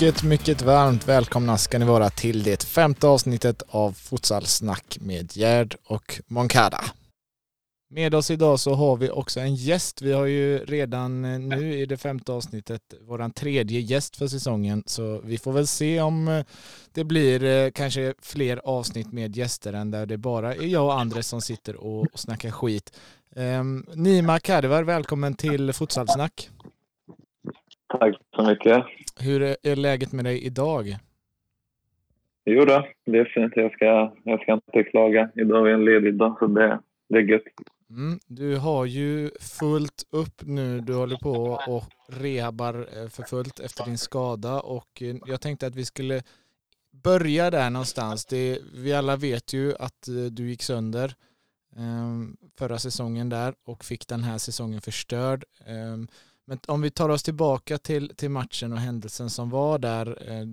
Mycket, mycket varmt välkomna ska ni vara till det femte avsnittet av Futsalsnack med Gerd och Moncada. Med oss idag så har vi också en gäst. Vi har ju redan eh, nu i det femte avsnittet våran tredje gäst för säsongen så vi får väl se om eh, det blir eh, kanske fler avsnitt med gäster än där det bara är jag och Andres som sitter och, snackar skit. Ehm, Nima Kadivar, välkommen till Futsalsnack. Tack så mycket. Hur är läget med dig idag? Jo då, det är fint. Jag ska, jag ska inte klaga. Idag är en ledig dag, så det, det är gött. Mm, du har ju fullt upp nu. Du håller på och rehabar eh, för fullt efter din skada och eh, jag tänkte att vi skulle börja där någonstans. Det, vi alla vet ju att eh, du gick sönder um, förra säsongen där och fick den här säsongen förstörd. Men om vi tar oss tillbaka till, till matchen och händelsen som var där. Eh,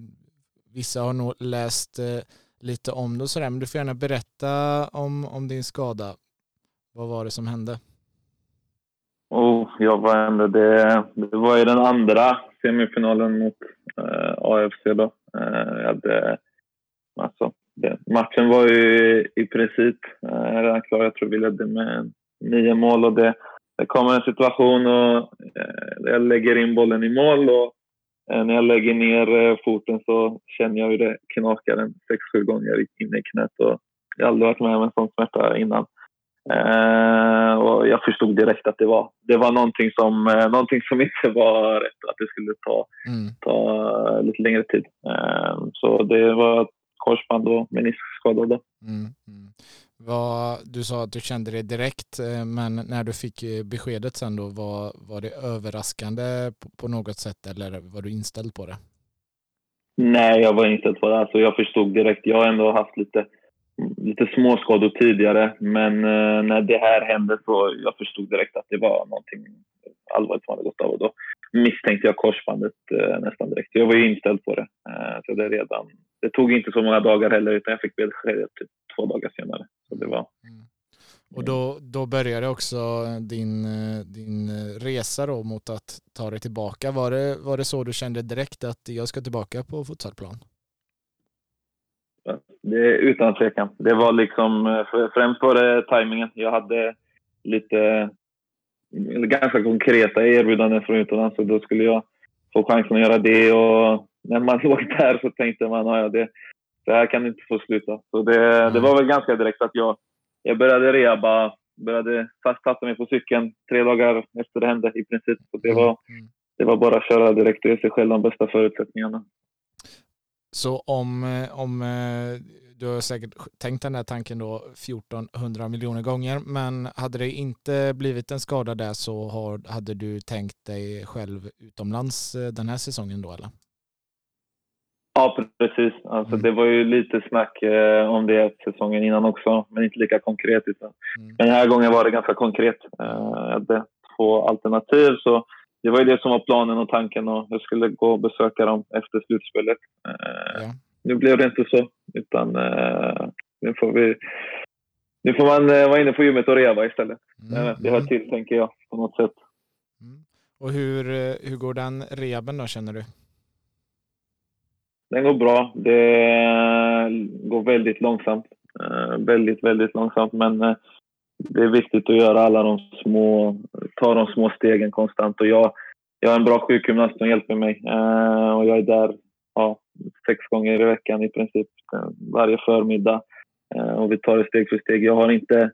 vissa har nog läst eh, lite om det och sådär, men du får gärna berätta om, om din skada. Vad var det som hände? Oh, ja, vad hände? Det, det var ju den andra semifinalen mot eh, AFC då. Eh, jag hade, alltså, det, matchen var ju i princip eh, redan klar. Jag tror vi ledde med nio mål och det det kommer en situation och eh, jag lägger in bollen i mål och eh, när jag lägger ner eh, foten så känner jag hur det knakar en sex, sju gånger inne i knät. Och jag har aldrig varit med om en sån smärta innan. Eh, och jag förstod direkt att det var, det var någonting, som, eh, som inte var rätt. Att det skulle ta, mm. ta lite längre tid. Eh, så det var korsband och meniskskada. Mm, mm. Vad, du sa att du kände det direkt, eh, men när du fick eh, beskedet sen då, var, var det överraskande på, på något sätt eller var du inställd på det? Nej, jag var inställd på det. Alltså, jag förstod direkt. Jag har ändå haft lite, lite småskador tidigare, men eh, när det här hände så jag förstod direkt att det var någonting allvarligt som hade gått av. Och då misstänkte jag korsbandet eh, nästan direkt. Jag var ju inställd på det. Eh, så det, redan, det tog inte så många dagar heller, utan jag fick beskedet typ två dagar senare. Så det var... Mm. Och då, då började också din, din resa då mot att ta dig tillbaka. Var det, var det så du kände direkt att jag ska tillbaka på futsalplan? Det, utan tvekan. Det var liksom, främst var det tajmingen. Jag hade lite, ganska konkreta erbjudanden från utomlands och då skulle jag få chansen att göra det. Och när man låg där så tänkte man, ja det, det här kan inte få sluta. Så det, mm. det var väl ganska direkt att jag, jag började rehaba, började fastsätta mig på cykeln tre dagar efter det hände i princip. Så det var, mm. det var bara att köra direkt och ge sig själv de bästa förutsättningarna. Så om, om du har säkert tänkt den här tanken då 1400 miljoner gånger, men hade det inte blivit en skada där så har, hade du tänkt dig själv utomlands eh, den här säsongen då eller? Ja, precis. Alltså, mm. Det var ju lite snack eh, om det säsongen innan också, men inte lika konkret. Utan. Mm. Men den här gången var det ganska konkret. Eh, jag hade två alternativ. Så det var ju det som var planen och tanken och jag skulle gå och besöka dem efter slutspelet. Eh, ja. Nu blev det inte så, utan eh, nu får vi nu får man eh, vara inne på gymmet och reva istället. Mm. Det hör mm. till, tänker jag, på något sätt. Mm. Och hur, eh, hur går den rehaben då, känner du? Den går bra. Det går väldigt långsamt. Uh, väldigt, väldigt långsamt. Men uh, det är viktigt att göra alla de små, ta de små stegen konstant. Och jag, jag har en bra sjukgymnast som hjälper mig. Uh, och jag är där ja, sex gånger i veckan i princip. Varje förmiddag. och vi tar det steg för steg. Jag har inte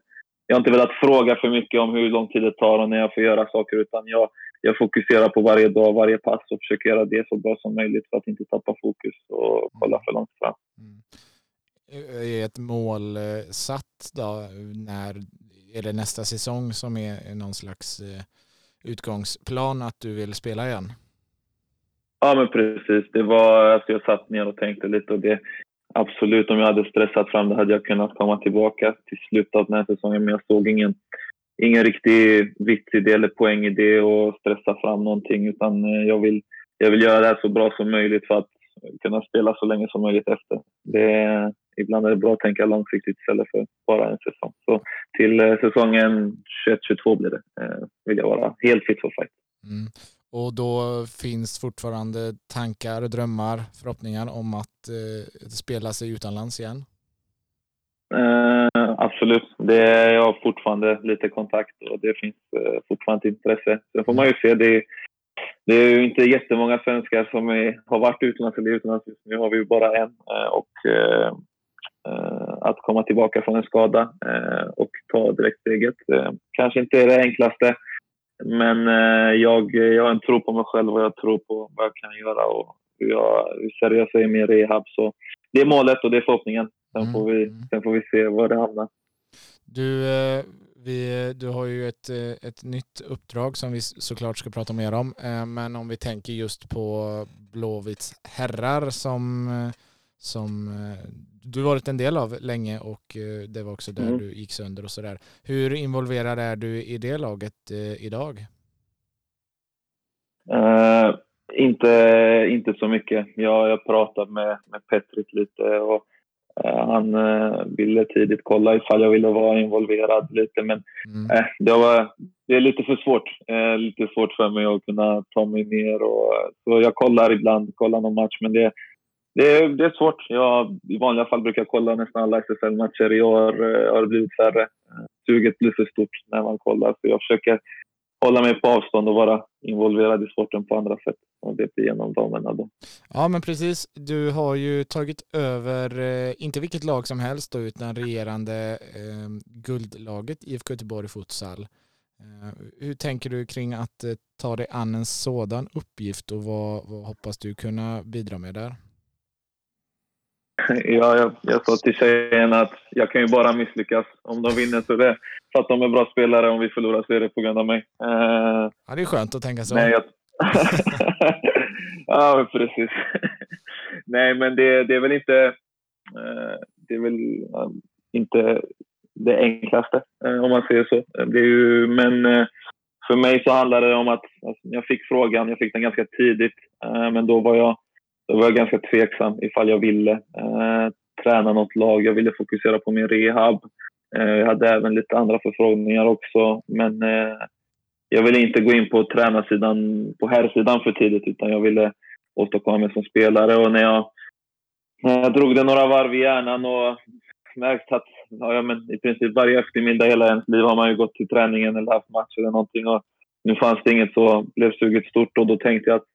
jag har inte velat fråga för mycket om hur lång tid det tar och när jag får göra saker utan jag, jag fokuserar på varje dag, varje pass och försöker göra det så bra som möjligt för att inte tappa fokus och kolla för långt fram. Mm. Är ett mål eh, satt då? När, är det nästa säsong som är någon slags eh, utgångsplan att du vill spela igen? Ja, men precis. Det var, alltså jag satt ner och tänkte lite och det, absolut, om jag hade stressat fram det hade jag kunnat komma tillbaka till slutet av den här säsongen, men jag såg ingen, ingen riktig vits i det eller poäng i det och stressa fram någonting utan eh, jag vill, jag vill göra det här så bra som möjligt för att kunna spela så länge som möjligt efter. Det, ibland är det bra att tänka långsiktigt istället för bara en säsong. Så till eh, säsongen 21-22 blir det. Eh, vill jag vara helt fit for fight. Mm. Och då finns fortfarande tankar, drömmar, förhoppningar om att eh, spela sig utomlands igen? Eh, absolut. Det är jag har fortfarande lite kontakt och det finns eh, fortfarande intresse. Sen får man ju se. Det, det är ju inte jättemånga svenskar som är, har varit utomlands eller utomlands. Just nu har vi ju bara en. Eh, och eh, eh, att komma tillbaka från en skada eh, och ta direktsteget eh, kanske inte är det enklaste. Men jag, jag har en tro på mig själv och jag tror på vad jag kan göra och hur, jag, hur seriös jag är med rehab. Så det är målet och det är förhoppningen. Sen, mm. får, vi, mm. sen får vi se var det hamnar. Du, eh, vi, du har ju ett, eh, ett nytt uppdrag som vi såklart ska prata mer om. Eh, men om vi tänker just på Blåvitts herrar som, som du varit en del av länge och det var också där mm. du gick sönder och sådär. Hur involverad är du i det laget idag? Uh, inte, inte så mycket. Jag har pratat med, med Petrik lite och uh, han uh, ville tidigt kolla ifall jag ville vara involverad lite men mm. det, var, det är lite för svårt. lite svårt för mig att kunna ta mig ner och så jag kollar ibland, kollar någon match men det, det, är, det är svårt. Jag, I vanliga fall brukar jag kolla nästan alla SSL-matcher. I år eh, har det blivit färre. Eh, suget blir för stort när man kollar så jag försöker hålla mig på avstånd och vara involverad i sporten på andra sätt. Och det blir genom damerna då. Ja, men precis. Du har ju tagit över, eh, inte vilket lag som helst då, utan regerande eh, guldlaget IFK Göteborg Futsal. Eh, hur tänker du kring att eh, ta dig an en sådan uppgift och vad, vad hoppas du kunna bidra med där? Ja, jag, jag sa till tjejerna att jag kan ju bara misslyckas. Om de vinner så är det för att de är bra spelare. Om vi förlorar så är det på grund av mig. Uh, ja, det är skönt att tänka så. Nej, jag... ja, precis. nej, men det, det, är väl inte... Uh, det är väl uh, inte det enklaste, om man säger så. Det är ju, men för mig så handlar det om att alltså, jag fick frågan. Jag fick den ganska tidigt, men då var jag då var jag ganska tveksam ifall jag ville eh, träna något lag. Jag ville fokusera på min rehab. Eh, jag hade även lite andra förfrågningar också, men eh, jag ville inte gå in på tränarsidan, på herrsidan för tidigt, utan jag ville åstadkomma mig som spelare. Och när jag, när jag drog det några varv i hjärnan och märkt att ja, men i princip varje eftermiddag hela ens liv har man ju gått till träningen eller haft match eller någonting. Och nu fanns det inget så blev suget stort och då tänkte jag att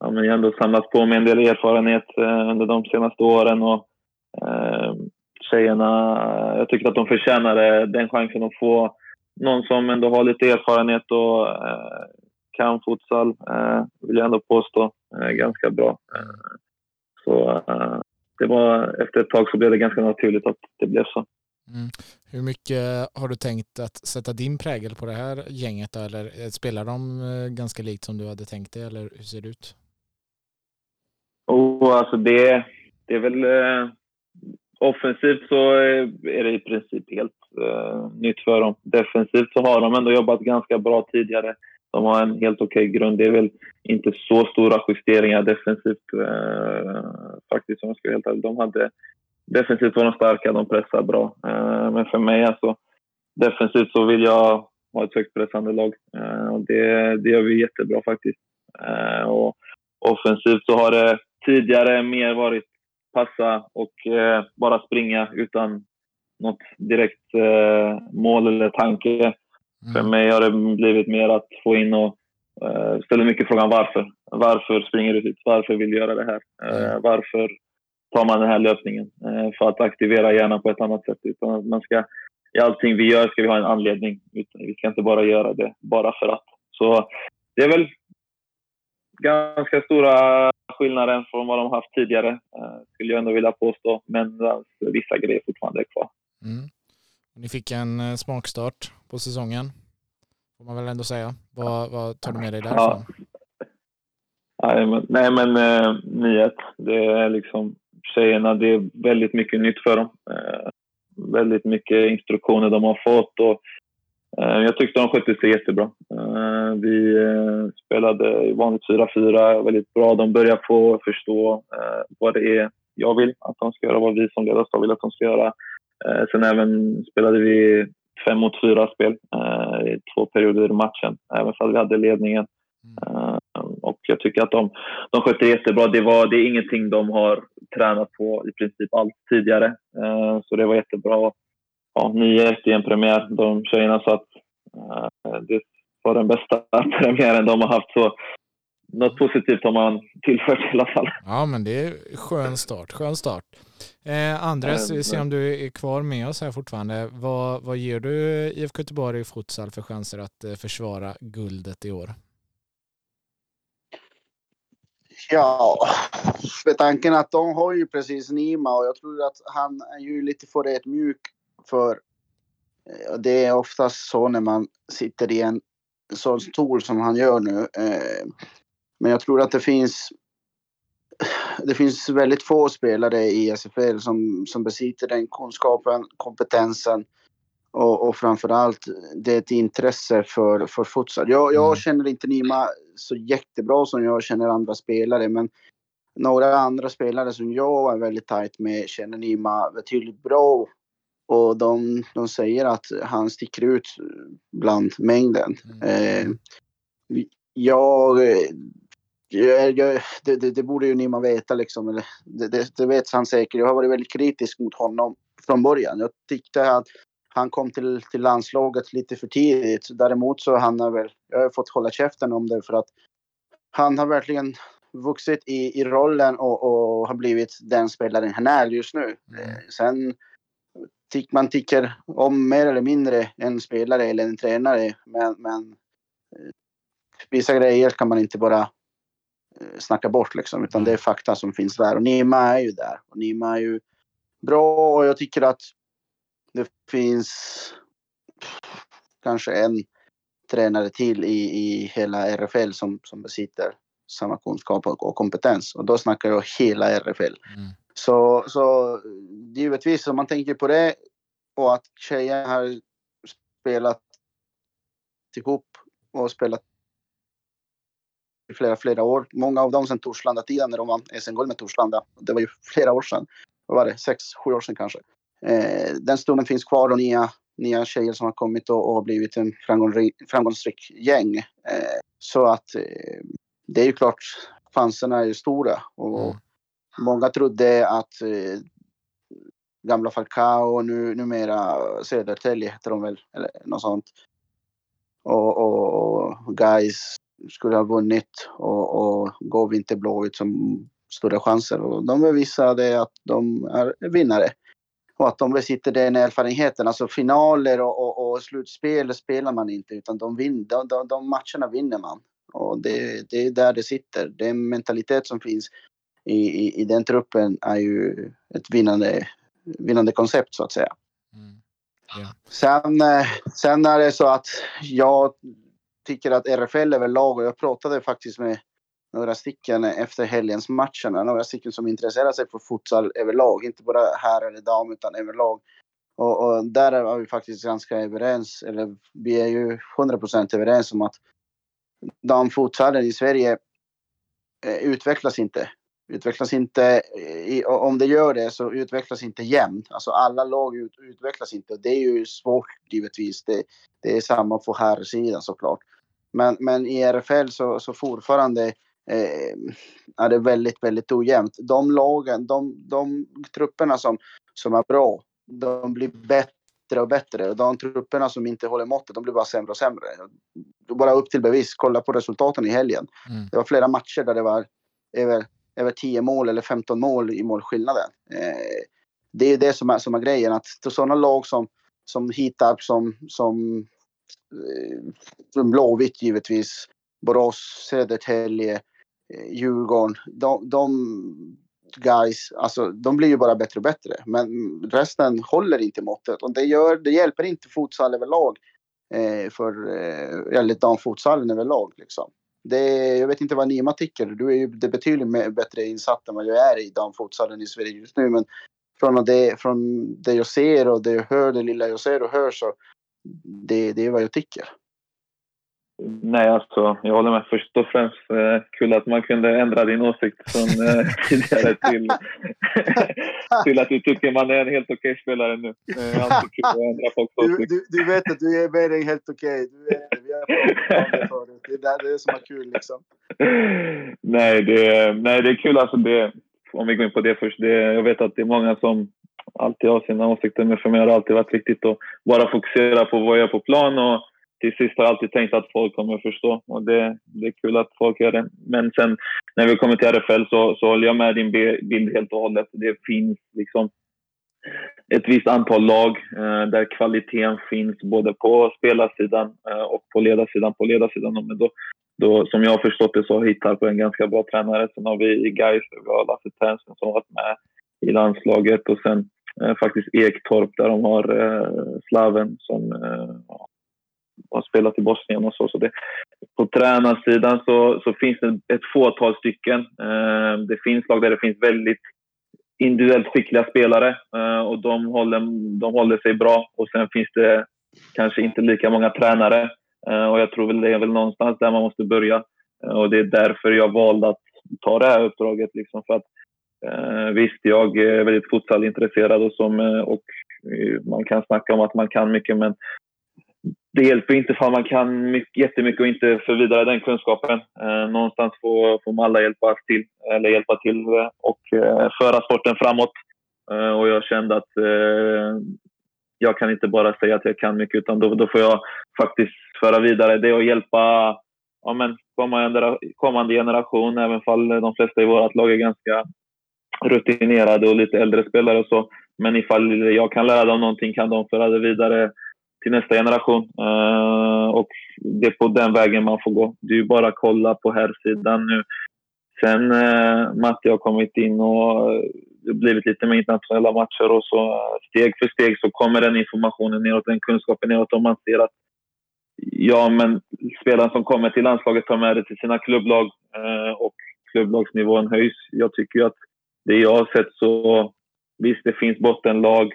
ja, men jag har ändå samlat på mig en del erfarenhet eh, under de senaste åren. Och, eh, tjejerna, jag tycker att de förtjänade eh, den chansen att få någon som ändå har lite erfarenhet och eh, kan futsal, eh, vill jag ändå påstå, eh, ganska bra. Eh, så eh, det var, efter ett tag så blev det ganska naturligt att det blev så. Mm. Hur mycket har du tänkt att sätta din prägel på det här gänget? Då? Eller eh, spelar de ganska likt som du hade tänkt dig, eller hur ser det ut? Och alltså det, det är väl... Eh, offensivt så eh, är det i princip helt eh, nytt för dem. Defensivt så har de ändå jobbat ganska bra tidigare. De har en helt okej okay grund. Det är väl inte så stora justeringar defensivt eh, faktiskt om jag ska vara helt ärlig. De hade, defensivt var de starka, de pressar bra. Eh, men för mig alltså, defensivt så vill jag ha ett högt pressande lag. Eh, och det, det gör vi jättebra faktiskt. Eh, och offensivt så har det tidigare mer varit passa och eh, bara springa utan något direkt eh, mål eller tanke. Mm. För mig har det blivit mer att få in och eh, ställa mycket frågan varför. Varför springer du hit? Varför vill du göra det här? Eh, mm. varför tar man den här lösningen? Eh, för att aktivera hjärnan på ett annat sätt. Utan man ska, I allting vi gör ska vi ha en anledning. Vi ska inte bara göra det bara för att. Så det är väl ganska stora skillnader från vad de haft tidigare, eh, skulle jag ändå vilja påstå. Men vissa grejer fortfarande är kvar. Mm. Ni fick en eh, smakstart på säsongen, får man väl ändå säga. Vad, vad tar du med dig därifrån? Ja. Nej, men, eh. Det är liksom tjejerna, det är väldigt mycket nytt för dem. Eh, väldigt mycket instruktioner de har fått och Eh, jag tyckte de skötte sig jättebra. Eh, vi eh, spelade vanligt 4-4 väldigt bra. De börjar få förstå vad det är jag vill att de ska göra, vad vi som ledarstab vill att de ska göra. Sen även spelade vi fem mot fyra spel i två perioder i matchen, även om vi hade ledningen. Och jag tycker att de, de skötte jättebra. Det, var, det är ingenting de har tränat på i princip allt tidigare. Så det var jättebra. Ja, ny i en premiär, de tjejerna. Så att, eh, det var den bästa premiären de har haft. Så något positivt har man tillfört i alla fall. Ja, men det är skön start. Skön start. Eh, Andres, vi ser om du är kvar med oss här fortfarande. Vad, vad ger du IFK Göteborg futsal för chanser att eh, försvara guldet i år? Ja, med tanken att de har ju precis Nima och jag tror att han är ju lite för mjuk för eh, det är oftast så när man sitter i en sån stol som han gör nu. Eh, men jag tror att det finns det finns väldigt få spelare i SFL som, som besitter den kunskapen, kompetensen och, och framförallt det är ett intresse för, för futsal. Jag, jag mm. känner inte Nima så jättebra som jag känner andra spelare men några andra spelare som jag är väldigt tajt med känner Nima betydligt bra och de, de säger att han sticker ut bland mängden. Mm. Eh, jag jag, jag, det, det, det, borde ju Nima veta liksom. Eller, det, det, vet han säkert. Jag har varit väldigt kritisk mot honom från början. Jag tyckte att han kom till, till landslaget lite för tidigt. Däremot så han har väl, jag har fått hålla käften om det för att han har verkligen vuxit i, i rollen och, och har blivit den spelaren han är just nu. Mm. Sen tycker man tycker om mer eller mindre en spelare eller en tränare men, men eh, vissa grejer kan man inte bara Eh, snacka bort liksom, utan det är fakta som finns där. Och Nima är ju där. Och Nima är ju bra och jag tycker att det finns kanske en tränare till i, i hela RFL som, som besitter samma kunskap och, kompetens. Och då snackar jag hela RFL. Mm. Så, så givetvis, om man tänker på det och att tjejer har spelat ihop och spelat i flera, flera år. Många av dem sedan Torslanda-tiden när de vann SM-guld med Torslanda. Det var ju flera år sedan. Vad var det? Sex, sju år sedan kanske. Eh, den stunden finns kvar och nya, nya tjejer som har kommit och, och blivit en framgångsrik, framgångsrik gäng. Eh, så att eh, det är ju klart, chanserna är ju stora. Och mm. Många trodde att eh, gamla Falcao nu, numera Södertälje heter de väl, eller något sånt. Och, och, och guys skulle ha vunnit och, och gav inte Blåvitt som stora chanser. Och de bevisade att de är vinnare och att de besitter den erfarenheten. Alltså finaler och, och, och slutspel spelar man inte utan de, vin, de, de, de matcherna vinner man. Och det, det är där det sitter. det är en mentalitet som finns i, i, i den truppen är ju ett vinnande, vinnande koncept så att säga. Mm. Yeah. Sen, eh, sen är det så att jag tycker att RFL överlag, och jag pratade faktiskt med några stycken efter helgens matcherna, några stycken som intresserar sig för futsal överlag, inte bara här eller dam utan överlag. Och, och där är vi faktiskt ganska överens, eller vi är ju 100% överens om att damfutsalen i Sverige eh, utvecklas inte. Utvecklas inte, i, om det gör det så utvecklas inte jämnt. Alltså alla lag ut, utvecklas inte. Det är ju svårt givetvis. Det, det är samma på här sidan såklart. Men, men i RFL så, så fortfarande eh, är det väldigt, väldigt ojämnt. De lagen, de, de trupperna som, som är bra, de blir bättre och bättre. Och de trupperna som inte håller måttet, de blir bara sämre och sämre. Bara upp till bevis, kolla på resultaten i helgen. Mm. Det var flera matcher där det var över, över 10 mål eller 15 mål i målskillnaden. Eh, det är det som är, som är grejen, att sådana lag som, som Hitab, som, som eh, Blåvitt givetvis, Borås, Södertälje, eh, Djurgården. De, de guys, alltså de blir ju bara bättre och bättre. Men resten håller inte måttet och det, gör, det hjälper inte futsal överlag. Eh, för, eh, eller damfutsalen överlag liksom. Det, jag vet inte vad Nima tycker. Du är ju det betydligt bättre insatt än vad jag är i damfotbollen i Sverige just nu. Men från det, från det jag ser och det jag hör, det lilla jag ser och hör så det, det är vad jag tycker. Nej, alltså jag håller med. Först och främst eh, kul att man kunde ändra din åsikt från eh, tidigare till, till att du tycker man är en helt okej okay spelare nu. Eh, du, du, du, vet att du är mer än helt okej. Okay. Vi, Det är det, det som är kul liksom. nej, det, nej, det är kul alltså. Det, om vi går in på det först. Det, jag vet att det är många som alltid har sina åsikter, men för mig har det alltid varit viktigt att bara fokusera på vad jag gör på plan och till sist har jag alltid tänkt att folk kommer att förstå och det, det är kul att folk gör det. Men sen när vi kommer till RFL så, så håller jag med din bild helt och hållet. Det finns liksom ett visst antal lag eh, där kvaliteten finns både på spelarsidan eh, och på ledarsidan. På ledarsidan men då, då, som jag har förstått det så har Hittarp en ganska bra tränare. Sen har vi Gais, vi har Lasse Ternström som har varit med i landslaget och sen eh, faktiskt Ektorp där de har eh, Slaven som eh, har spelat i Bosnien och så. så det, på tränarsidan så, så finns det ett fåtal stycken. Eh, det finns lag där det finns väldigt individuellt skickliga spelare eh, och de håller, de håller sig bra. Och sen finns det kanske inte lika många tränare eh, och jag tror väl det är väl någonstans där man måste börja. Eh, och det är därför jag valde att ta det här uppdraget. Liksom, för att, eh, visst, jag är väldigt futsalintresserad och, som, eh, och eh, man kan snacka om att man kan mycket men det hjälper inte för man kan mycket, jättemycket och inte för vidare den kunskapen. Eh, någonstans får, får man alla hjälpa till, eller hjälpa till eh, och eh, föra sporten framåt. Eh, och jag kände att eh, jag kan inte bara säga att jag kan mycket utan då, då får jag faktiskt föra vidare det och hjälpa ja, men, kommande, kommande generation, även om de flesta i vårt lag är ganska rutinerade och lite äldre spelare och så. Men ifall jag kan lära dem någonting kan de föra det vidare till nästa generation. Eh, och det är på den vägen man får gå. Det är ju bara att kolla på här sidan nu. Sen uh, Matti har kommit in och eh, det har blivit lite mer internationella matcher och så steg för steg så kommer den informationen neråt, den kunskapen neråt och man ser att ja, men spelaren som kommer till landslaget tar med det till sina klubblag och klubblagsnivån höjs. Jag tycker ju att det jag har sett så visst, det finns bottenlag,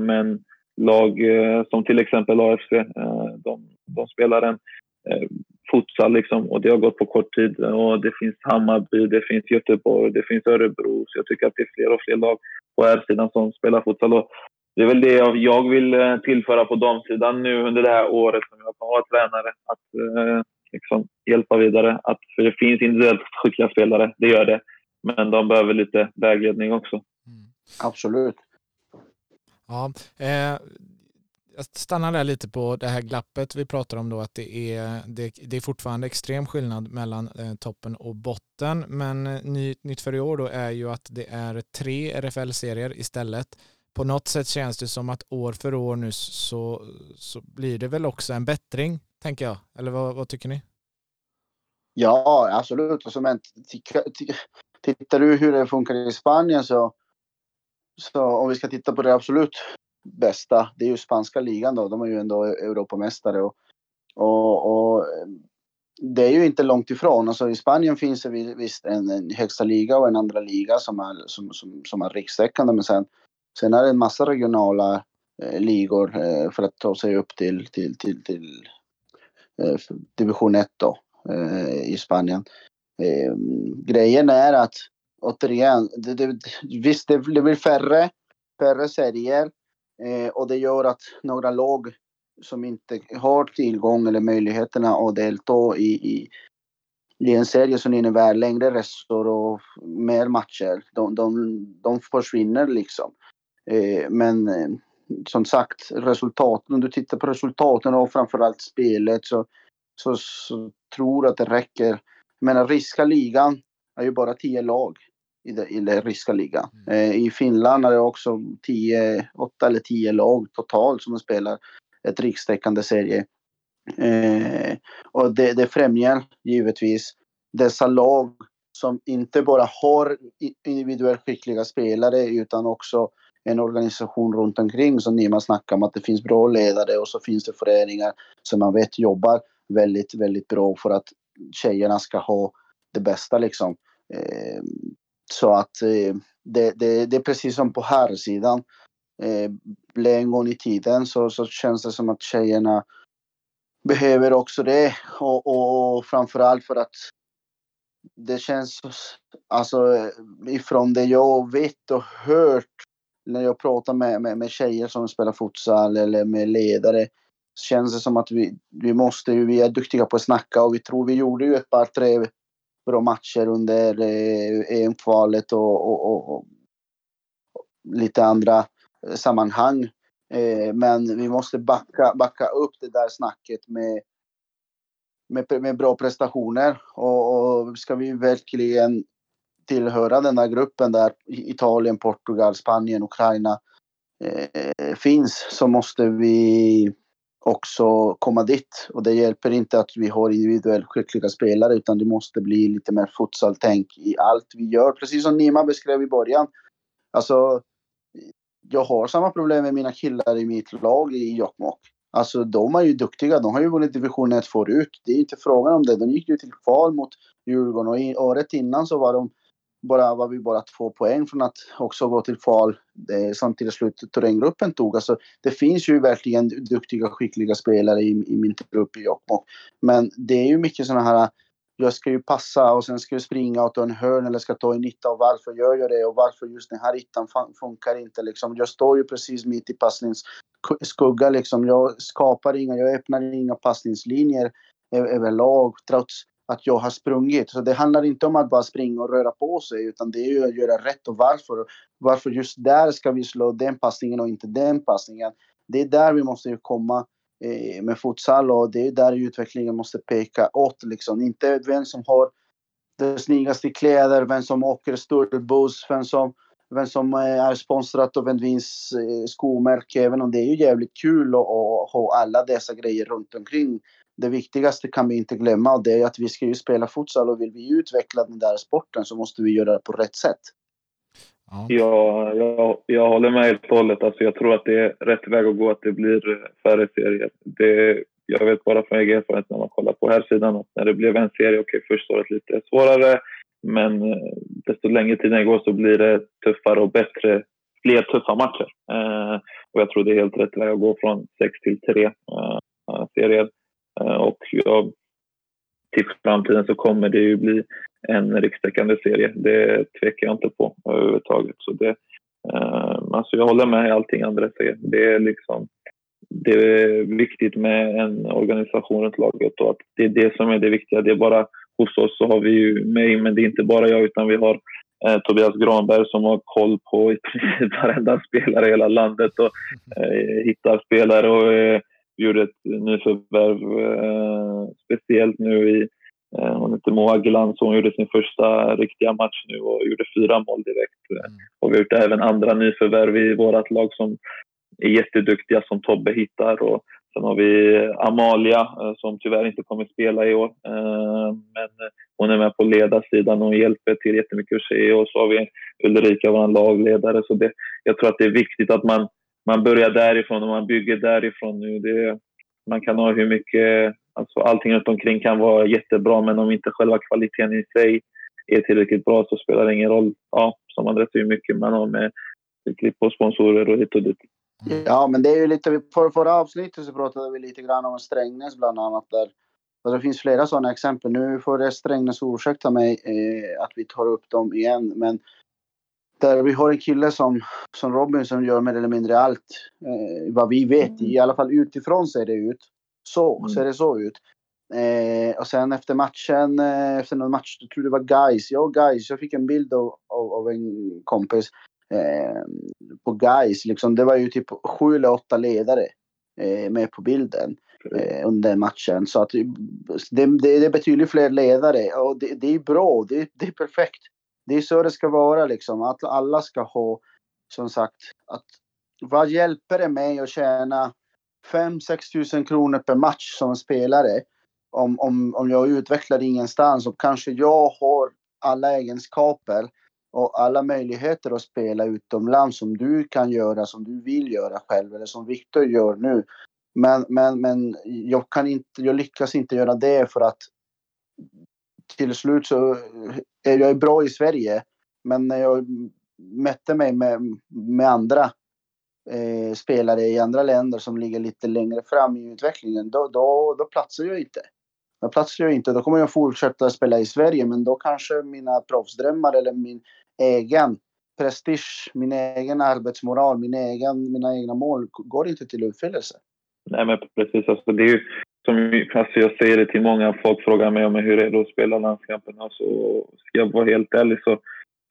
men lag eh, som till exempel AFC. Eh, de, de spelar en eh, futsal liksom, och det har gått på kort tid. Och det finns Hammarby, det finns Göteborg, det finns Örebro. Så jag tycker att det är fler och fler lag på här sidan som spelar futsal. Och det är väl det jag vill tillföra på damsidan nu under det här året som jag vara tränare. Att eh, liksom hjälpa vidare. Att, för det finns individuellt skickliga spelare, det gör det. Men de behöver lite vägledning också. Mm. Absolut. Ja, eh, jag stannar där lite på det här glappet vi pratar om då att det är, det, det är fortfarande extrem skillnad mellan eh, toppen och botten men eh, ny, nytt för i år då är ju att det är tre RFL-serier istället. På något sätt känns det som att år för år nu så, så blir det väl också en bättring tänker jag. Eller vad, vad tycker ni? Ja, absolut. Och men, tittar du hur det funkar i Spanien så så om vi ska titta på det absolut bästa, det är ju spanska ligan då. De är ju ändå Europamästare och, och, och det är ju inte långt ifrån. Alltså I Spanien finns det visst en, en högsta liga och en andra liga som är, som, som, som är rikstäckande. Men sen, sen är det en massa regionala eh, ligor eh, för att ta sig upp till, till, till, till eh, division 1 då, eh, i Spanien. Eh, grejen är att återigen, det, det, visst det, det blir färre, färre serier eh, och det gör att några lag som inte har tillgång eller möjligheterna att delta i, i, i en serie som innebär längre resor och mer matcher, de, de, de försvinner liksom. Eh, men eh, som sagt, resultaten, om du tittar på resultaten och framförallt spelet så, så, så tror jag att det räcker. Jag menar, ryska ligan är ju bara tio lag i, det, i den ryska ligan. Mm. Eh, I Finland är det också 10, 8 eller 10 lag totalt som spelar ett rikstäckande serie. Eh, och det, det främjar givetvis dessa lag som inte bara har individuellt skickliga spelare utan också en organisation runt omkring som Nima snackar om att det finns bra ledare och så finns det föreningar som man vet jobbar väldigt, väldigt bra för att tjejerna ska ha det bästa liksom. Eh, så att eh, det, det, det, är precis som på här sidan. Eh, en gång i tiden så, så känns det som att tjejerna behöver också det. Och, och framförallt för att det känns, alltså ifrån det jag vet och hört när jag pratar med, med, med tjejer som spelar futsal eller med ledare känns det som att vi, vi måste, vi är duktiga på att snacka och vi tror vi gjorde ju ett par, tre bra matcher under eh, EM-kvalet och, och, och, och, lite andra eh, sammanhang. Eh, men vi måste backa, backa upp det där snacket med, med, med bra prestationer. Och, och ska vi verkligen tillhöra den där gruppen där Italien, Portugal, Spanien, Ukraina eh, finns så måste vi också komma dit. Och det hjälper inte att vi har individuellt skickliga spelare utan det måste bli lite mer futsaltänk i allt vi gör. Precis som Nima beskrev i början. Alltså, jag har samma problem med mina killar i mitt lag i Jokkmokk. Alltså de är ju duktiga. De har ju vunnit division 1 förut. Det är inte frågan om det. De gick ju till kval mot Djurgården och året innan så var de bara, var vi bara två poäng från att också gå till kval det, samtidigt slut terränggruppen tog. Alltså, det finns ju verkligen duktiga, skickliga spelare i, i min grupp i Jokkmokk. Men det är ju mycket sådana här jag ska ju passa och sen ska jag springa och ta en hörn eller ska ta en nitta och varför gör jag det och varför just den här ytan funkar inte liksom. Jag står ju precis mitt i passningsskugga liksom. Jag skapar inga, jag öppnar inga passningslinjer överlag trots att jag har sprungit. Så det handlar inte om att bara springa och röra på sig utan det är ju att göra rätt och varför. Varför just där ska vi slå den passningen och inte den passningen. Det är där vi måste komma eh, med futsal och det är där utvecklingen måste peka åt liksom. Inte vem som har de snyggaste kläder, vem som åker störtbuss buss, vem som, vem som eh, är sponsrat av en viss eh, skomärke. Även om det är ju jävligt kul att ha alla dessa grejer runt omkring det viktigaste kan vi inte glömma och det är att vi ska ju spela futsal och vill vi utveckla den där sporten så måste vi göra det på rätt sätt. Ja, jag, jag håller med helt och hållet. Alltså, jag tror att det är rätt väg att gå att det blir färre serier. Det, jag vet bara från egen erfarenhet när man kollar på här sidan att när det blev en serie, okej okay, första året lite svårare men eh, desto längre tiden går så blir det tuffare och bättre, fler tuffa matcher. Eh, och jag tror det är helt rätt väg att gå från sex till tre eh, serier. Eh, och jag, till framtiden så kommer det ju bli en rikstäckande serie. Det tvekar jag inte på överhuvudtaget. Så det, eh, alltså jag håller med i allting andra säger. Det är liksom det är viktigt med en organisation runt laget och att det är det som är det viktiga. Det är bara hos oss så har vi ju mig, men det är inte bara jag utan vi har eh, Tobias Granberg som har koll på i princip varenda spelare i hela landet och eh, hittar spelare och eh, eh, gjorde ett nyförvärv eh, speciellt nu i eh, hon heter Moa Glans, hon gjorde sin första riktiga match nu och gjorde fyra mål direkt. Mm. Och vi har gjort även andra nyförvärv i vårt lag som är jätteduktiga som Tobbe hittar. Och sen har vi Amalia eh, som tyvärr inte kommer spela i år. Men hon är med på ledarsidan och hjälper till jättemycket att se. Och så har vi Ulrika, vår lagledare. Så det, jag tror att det är viktigt att man man börjar därifrån och man bygger därifrån nu. Det, man kan ha hur mycket... Alltså allting runt omkring kan vara jättebra men om inte själva kvaliteten i sig är tillräckligt bra så spelar det ingen roll. Ja, som Andreas, hur mycket man har med klipp och sponsorer och hit och dit. Ja, men det är ju lite... För förra avsnittet så pratade vi lite grann om Strängnäs bland annat. Där. Och det finns flera sådana exempel. Nu får Strängnäs ursäkta mig eh, att vi tar upp dem igen. Men där vi har en kille som, som Robin som gör mer eller mindre allt. Eh, vad vi vet, mm. i alla fall utifrån ser det ut. Så mm. ser det så ut. Eh, och sen efter matchen, eh, efter någon match, jag tror det var guys. Ja, guys. Jag fick en bild av, av, av en kompis eh, på guys. Liksom, det var ju typ sju eller åtta ledare eh, med på bilden eh, under matchen. Så att det, det, det är betydligt fler ledare och det, det är bra. Det, det är perfekt det är så det ska vara liksom. Att alla ska ha, som sagt, att vad hjälper det mig att tjäna 5-6 tusen kronor per match som spelare om, om, om jag utvecklar ingenstans och kanske jag har alla egenskaper och alla möjligheter att spela utomlands som du kan göra, som du vill göra själv eller som Viktor gör nu. Men, men, men jag, kan inte, jag lyckas inte göra det för att till slut så är jag bra i Sverige. Men när jag mötte mig med, med andra eh, spelare i andra länder som ligger lite längre fram i utvecklingen, då, då, då platsar jag inte. Då platsar jag inte. Då kommer jag fortsätta spela i Sverige, men då kanske mina proffsdrömmar eller min egen prestige, min egen arbetsmoral, min egen, mina egna mål går inte till uppfyllelse. Nej, men precis. Alltså, det är ju, som, alltså jag säger det till många, folk frågar mig om hur är det att spela landskamperna. Så alltså, ska jag vara helt ärlig så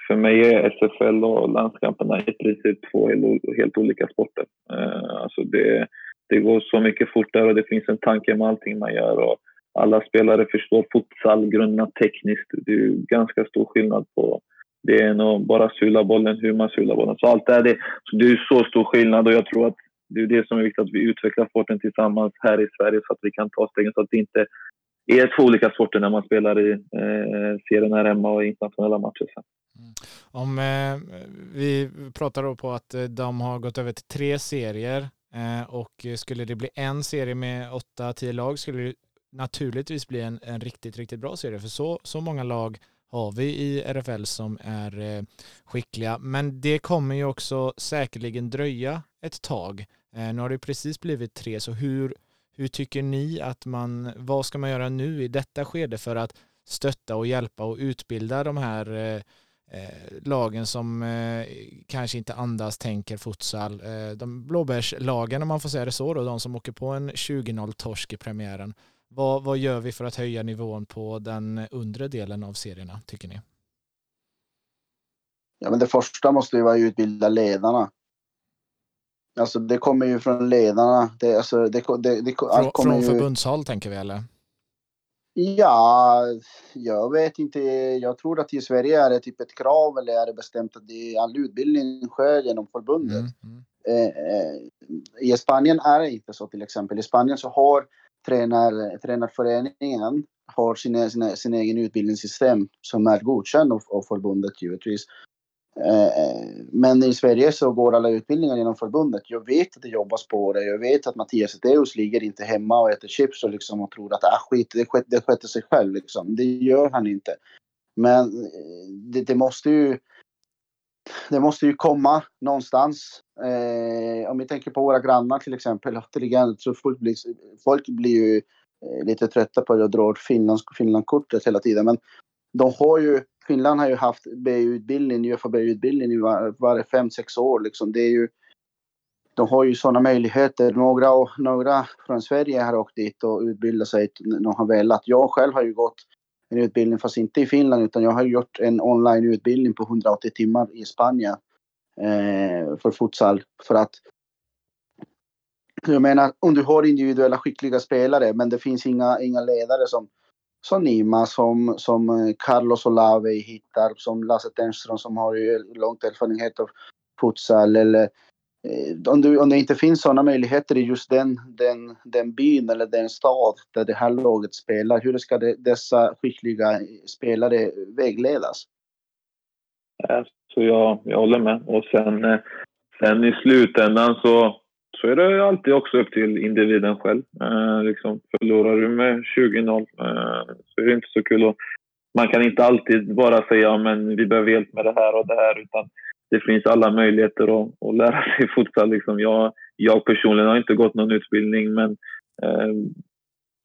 för mig är SFL och landskamperna i princip två helt, olika sporter. Eh, alltså det, det går så mycket fortare och det finns en tanke med allting man gör. Och alla spelare förstår futsal, grunderna tekniskt. Det är ganska stor skillnad på det än att bara sula bollen, hur man sular bollen. Så allt det är det. Så det är så stor skillnad och jag tror att det är det som är viktigt, att vi utvecklar sporten tillsammans här i Sverige så att vi kan ta stegen så att det inte är två olika sporter när man spelar i eh, serien här hemma och i internationella matcher sen. Mm. Om eh, vi pratar då på att eh, de har gått över till tre serier eh, och skulle det bli en serie med åtta, tio lag skulle det naturligtvis bli en, en riktigt, riktigt bra serie för så, så många lag har vi i RFL som är eh, skickliga. Men det kommer ju också säkerligen dröja ett tag. Eh, nu har det precis blivit tre, så hur, hur tycker ni att man, vad ska man göra nu i detta skede för att stötta och hjälpa och utbilda de här eh, eh lagen som eh, kanske inte andas, tänker futsal. Eh, de blåbärslagen, om man får säga det så, då, de som åker på en 20-0 torsk i premiären. Vad, vad gör vi för att höja nivån på den undre delen av serierna, tycker ni? Ja, men det första måste ju vara att utbilda ledarna. Alltså det kommer ju från ledarna. Det, alltså, det, det, det, från från ju... förbundshåll tänker vi eller? Ja, jag vet inte. Jag tror att i Sverige är det typ ett krav eller är det bestämt att det, all utbildning sker genom förbundet. Mm, mm. Eh, eh, I Spanien är det inte så till exempel. I Spanien så har tränar, tränarföreningen har sin, sin, sin egen utbildningssystem som är godkänd av, av förbundet givetvis. Eh, men i Sverige så går alla utbildningar genom förbundet. Jag vet att det jobbas på det. Jag vet att Mattias Eteus ligger inte hemma och äter chips och, liksom och tror att ah, skit, det, skett, det sköter sig själv. Liksom. Det gör han inte. Men eh, det, det måste ju det måste ju komma någonstans. Eh, om vi tänker på våra grannar till exempel, återigen, så folk blir, folk blir ju eh, lite trötta på att jag drar Finland, Finlandkortet hela tiden. Men de har ju, Finland har ju haft BU-utbildning, UFA-BU-utbildning i var, var fem, sex år. Liksom. Det är ju, de har ju sådana möjligheter. Några, några från Sverige har åkt dit och utbildat sig när de har velat. Jag själv har ju gått en utbildning, fast inte i Finland, utan jag har gjort en online-utbildning på 180 timmar i Spanien eh, för futsal. För att jag menar, om du har individuella skickliga spelare, men det finns inga, inga ledare som, som Nima, som, som eh, Carlos Olave hittar, som Lasse Tenström som har ju långt erfarenhet av futsal eller Eh, om, du, om det inte finns sådana möjligheter i just den, den, den byn eller den stad där det här laget spelar, hur ska det, dessa skickliga spelare vägledas? Äh, så jag, jag håller med. Och sen, eh, sen i slutändan så, så är det alltid också upp till individen själv. Eh, liksom, förlorar du med 20-0 eh, så är det inte så kul. Och man kan inte alltid bara säga ja, vi behöver hjälp med det här och det här. Utan det finns alla möjligheter att, att lära sig futsal. Liksom. Jag, jag personligen har inte gått någon utbildning, men eh,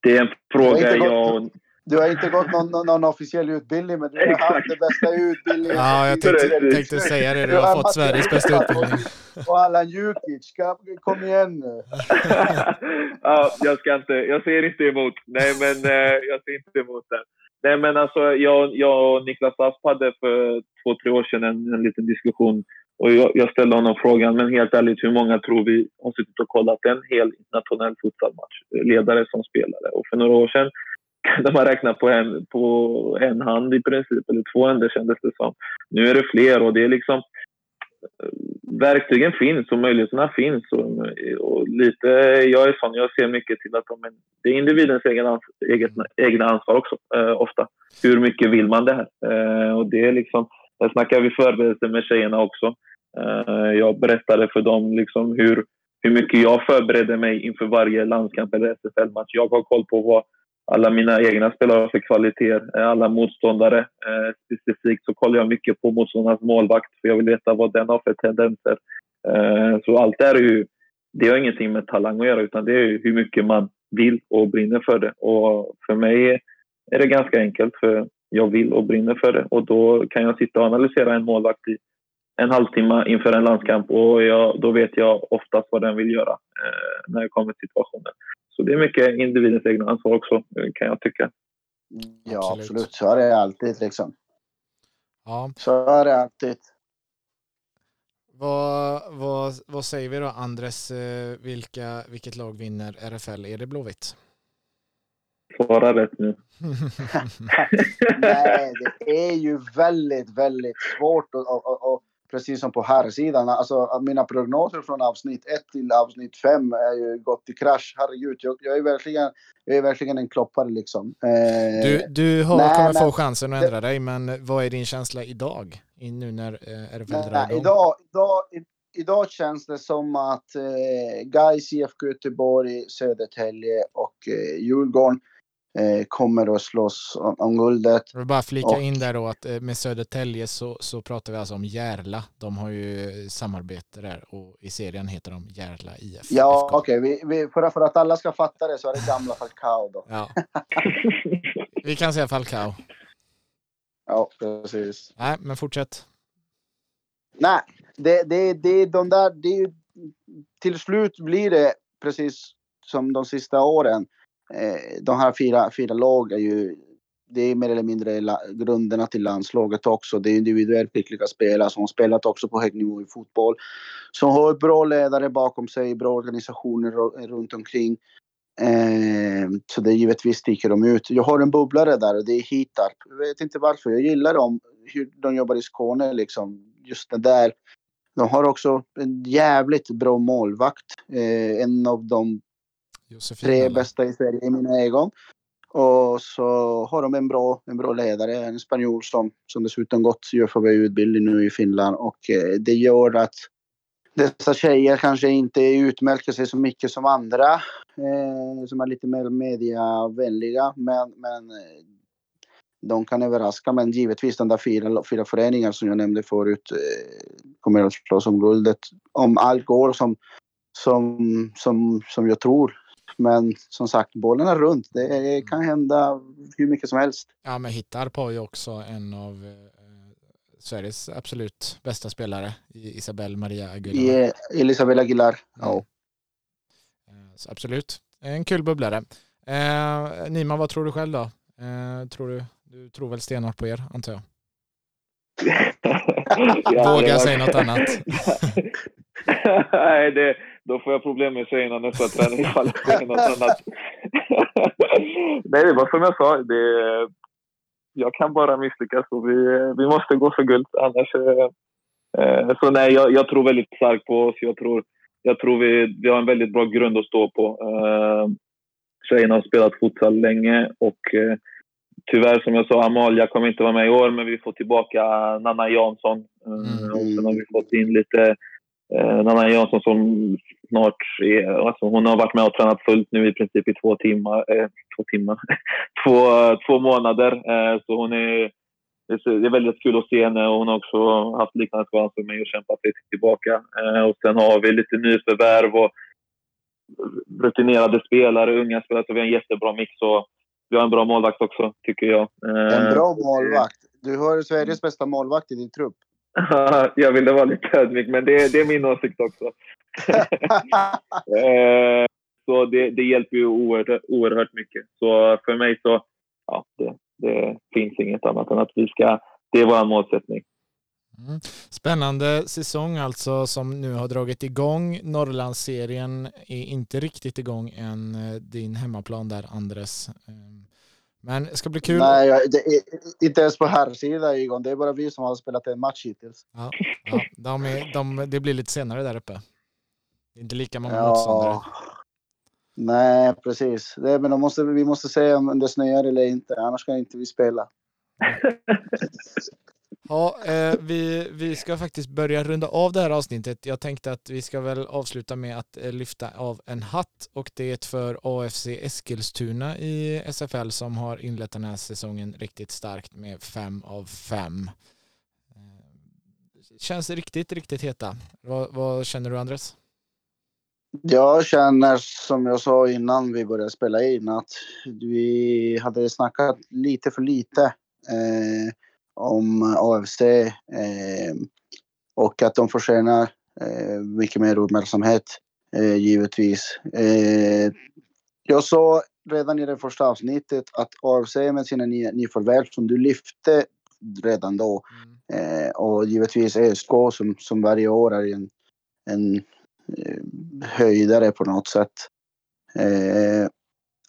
det är en fråga jag... Du har inte gått någon, någon, officiell utbildning, men du har Exakt. haft den bästa utbildningen. Ja, jag tänkte, tänkte säga det. Du har, fått Sveriges bästa utbildning. Och Allan Jukic, kom igen nu. ja, jag, ska inte, jag ser inte emot. Nej, men eh, jag ser inte emot det. Nej, men alltså, jag, jag och Niklas Asp hade för två, tre år sedan en, en liten diskussion. Och jag, jag, ställde honom frågan, men helt ärligt, hur många tror vi har suttit och kollat en hel internationell futsalmatch? Ledare som spelare. Och för några år sedan kunde man räkna på en, på en hand i princip, eller två händer kändes det som. Nu är det fler och det är liksom eh, verktygen finns och möjligheterna finns. Och, och, lite, jag är sån, jag ser mycket till att de, det är individens egen ans, eget, egna ansvar också, eh, ofta. Hur mycket vill man det här? Eh, och det är liksom, där snackar vi förberedelse med tjejerna också. Eh, jag berättade för dem liksom hur, hur mycket jag förberedde mig inför varje landskamp eller SFL-match. Jag har koll på vad alla mina egna spelare för kvaliteter, eh, alla motståndare. Eh, specifikt så kollar jag mycket på motståndarnas målvakt för jag vill veta vad den har för tendenser. Eh, så allt det är ju, det har ingenting med talang att göra utan det är hur mycket man vill och brinner för det. Och för mig är det ganska enkelt för jag vill och brinner för det och då kan jag sitta och analysera en målvakt i en halvtimme inför en landskamp och jag, då vet jag oftast vad den vill göra eh, när det kommer till situationen. Så det är mycket individens egna ansvar också, kan jag tycka. Ja, absolut. absolut. Så är det alltid liksom. Ja. Så är det alltid. Vad, vad, vad säger vi då, Andres? Eh, vilka, vilket lag vinner RFL? Är det Blåvitt? Svara rätt nu. Nej, det är ju väldigt, väldigt svårt och precis som på här sidan. Alltså mina prognoser från avsnitt 1 till avsnitt 5 är ju gått i krasch. Herregud, jag, jag, är verkligen, jag är verkligen en kloppare liksom. Eh, du, du har, nej, kommer få chansen att ändra det, dig, men vad är din känsla idag? Nu när eh, RFL drar? Idag, idag, idag känns det som att eh, Gais, IFK Göteborg, Södertälje och eh, Djurgården kommer att slåss om, om guldet. Jag vill bara flika och, in där då att eh, med Södertälje så, så pratar vi alltså om Järla. De har ju samarbete där och i serien heter de Järla IF. Ja, okej. Okay. Vi, vi, för, för att alla ska fatta det så är det gamla Falcao då. Ja. vi kan säga Falcao. Ja, precis. Nej, men fortsätt. Nej, det, det, det, de där, det, till slut blir det precis som de sista åren eh, de här fyra, fyra lag är ju det är mer eller mindre la, grunderna till landslaget också. Det är individuellt skickliga spelare som har spelat också på hög nivå i fotboll. Som har bra ledare bakom sig, bra organisationer runt omkring. Eh, så det givetvis sticker de ut. Jag har en bubblare där och det är Hitarp. Jag vet inte varför. Jag gillar dem, hur de jobbar i Skåne liksom. Just det där. De har också en jävligt bra målvakt. Eh, en av de Josefin, tre bästa i Sverige i mina ögon. Och så har de en bra, en bra ledare, en spanjor som, som dessutom gått UFV-utbildning nu i Finland. Och eh, det gör att dessa tjejer kanske inte utmärker sig så mycket som andra eh, som är lite mer mediavänliga. Men, men eh, de kan överraska. Men givetvis de där fyra, fyra föreningar som jag nämnde förut eh, kommer att slåss om guldet. Om allt går som, som, som, som jag tror men som sagt, bollen är runt. Det kan hända hur mycket som helst. Ja, men Hittarp har ju också en av eh, Sveriges absolut bästa spelare, Isabel Maria Aguilar. Yeah, Elisabel Aguilar, mm. ja. Så absolut, en kul bubblare. Eh, Nima, vad tror du själv då? Eh, tror du, du tror väl stenhårt på er, antar jag? Våga säga något annat. Nej, det, då får jag problem med tjejerna nästa träning ifall jag säger något annat. Nej, det var som jag sa. Det, jag kan bara misslyckas och vi, vi måste gå för guld. Annars... Eh, så nej, jag, jag, tror väldigt starkt på oss. Jag tror, jag tror vi, vi har en väldigt bra grund att stå på. Eh, tjejerna har spelat fotboll länge och eh, tyvärr, som jag sa, Amalia kommer inte vara med i år, men vi får tillbaka Nanna Jansson. Mm. Och sen har vi fått in lite Eh, Nanna Jansson som snart är, alltså hon har varit med och tränat fullt nu i princip i två timmar, eh, två, timmar två, två månader. Eh, så hon är, det är väldigt kul att se henne och hon har också haft liknande som mig och kämpat sig tillbaka. Eh, och sen har vi lite nyförvärv och rutinerade spelare, unga spelare, så vi har en jättebra mix. Och vi har en bra målvakt också, tycker jag. En bra eh, målvakt? Du har Sveriges bästa målvakt i din trupp. jag ville vara lite ödmjuk, men det, det är min åsikt också. Eh, så det, det, hjälper ju oerhört, oerhört mycket. Så för mig så ja, det, det finns inget annat än att vi ska... Det är vår målsättning. Mm. Spännande säsong alltså som nu har dragit igång. Norrlandsserien är inte riktigt igång än. Eh, din hemmaplan där, Andres. Ehm, men det ska bli kul. Nej, det är, inte ens på här sida Egon. Det är bara vi som har spelat en match hittills. Ja, ja de är, de, det blir lite senare där uppe. Det är inte lika många ja. motståndare. Nej, precis. Det, men måste, vi måste se om det snöar eller inte. Annars kan inte vi spela. Ja, eh, vi, vi ska faktiskt börja runda av det här avsnittet. Jag tänkte att vi ska väl avsluta med att eh, lyfta av en hatt och det är för AFC Eskilstuna i SFL som har inlett den här säsongen riktigt starkt med fem av fem. Eh, känns riktigt, riktigt heta. Vad, vad känner du Andres? Jag känner som jag sa innan vi började spela in att vi hade snackat lite för lite. Eh, om AFC. Eh, och att de förtjänar eh, mycket mer uppmärksamhet eh, givetvis. Eh, jag sa redan i det första avsnittet att AFC med sina nyförvärv som du lyfte redan då mm. eh, och givetvis ÖSK som, som varje år är en, en Eh, höjdare på något sätt. Eh,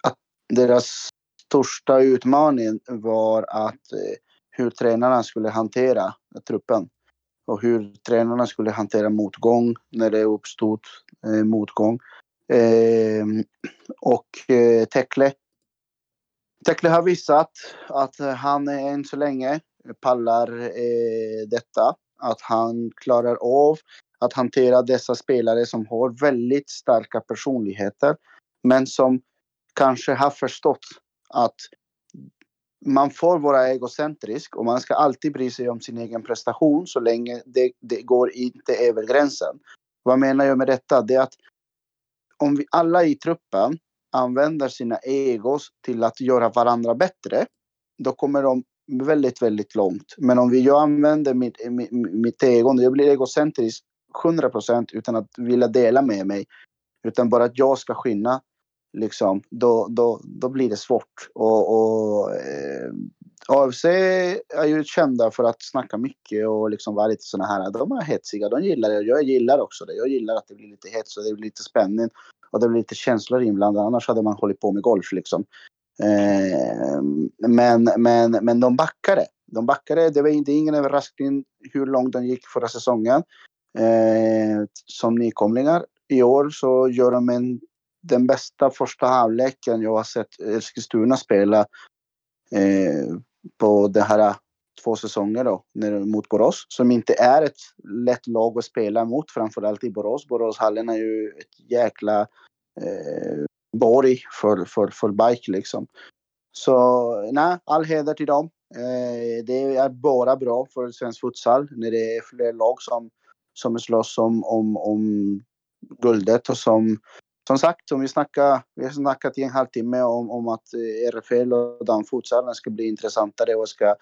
att deras största utmaning var att eh, hur tränarna skulle hantera truppen och hur tränarna skulle hantera motgång när det uppstod eh, motgång. Eh, och eh, Tekle. Tekle har visat att han än så länge pallar eh, detta. Att han klarar av att hantera dessa spelare som har väldigt starka personligheter men som kanske har förstått att man får vara egocentrisk och man ska alltid bry sig om sin egen prestation så länge det, det går inte över gränsen. Vad menar jag med detta? Det är att om vi alla i truppen använder sina egos till att göra varandra bättre, då kommer de väldigt, väldigt långt. Men om vi, jag använder mitt, mitt, mitt ego, jag blir egocentrisk 100 procent utan att vilja dela med mig, utan bara att jag ska skinna, liksom, då, då, då blir det svårt. Och, och eh, AFC är ju kända för att snacka mycket och liksom vara lite såna här, de är hetsiga, de gillar det. Jag gillar också det. Jag gillar att det blir lite hets och det blir lite spänning och det blir lite känslor inblandade. Annars hade man hållit på med golf liksom. Eh, men, men, men de backade. De backade. Det var inte ingen överraskning hur långt de gick förra säsongen. Eh, som nykomlingar. I år så gör de en den bästa första halvleken jag har sett Eskilstuna spela eh, på de här eh, två säsonger då, mot Borås, som inte är ett lätt lag att spela mot, framförallt i Borås. Boråshallen är ju ett jäkla eh, borg för, för, för bike liksom. Så nej, all heder till dem. Eh, det är bara bra för svensk futsal när det är fler lag som, som slåss om, om, om guldet och som som sagt, som vi, snackade, vi har snackat i en halvtimme om, om att eh, RFL och damfutsalen ska bli intressantare och ska,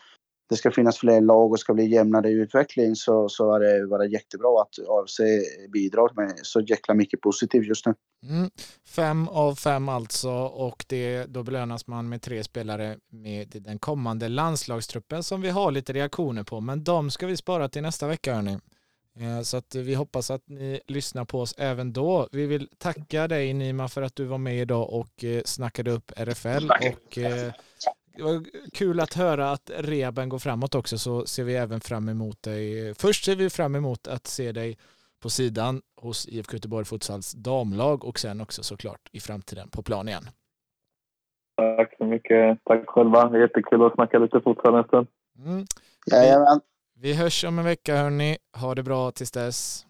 det ska finnas fler lag och ska bli jämnare utveckling så, så är det bara jättebra att AFC bidrar med så jäkla mycket positivt just nu. Mm. Fem av fem alltså och det, då belönas man med tre spelare med den kommande landslagstruppen som vi har lite reaktioner på men de ska vi spara till nästa vecka hörni. Eh, så att vi hoppas att ni lyssnar på oss även då. Vi vill tacka dig Nima för att du var med idag och eh, snackade upp RFL. Och eh, det var kul att höra att rehaben går framåt också så ser vi även fram emot dig. Först ser vi fram emot att se dig på sidan hos IFK Göteborg Futsals damlag och sen också såklart i framtiden på plan igen. Tack så mycket. Tack själva. Jättekul att snacka lite futsal en stund. Mm. Jajamän. Vi hörs om en vecka hörni. Ha det bra tills dess.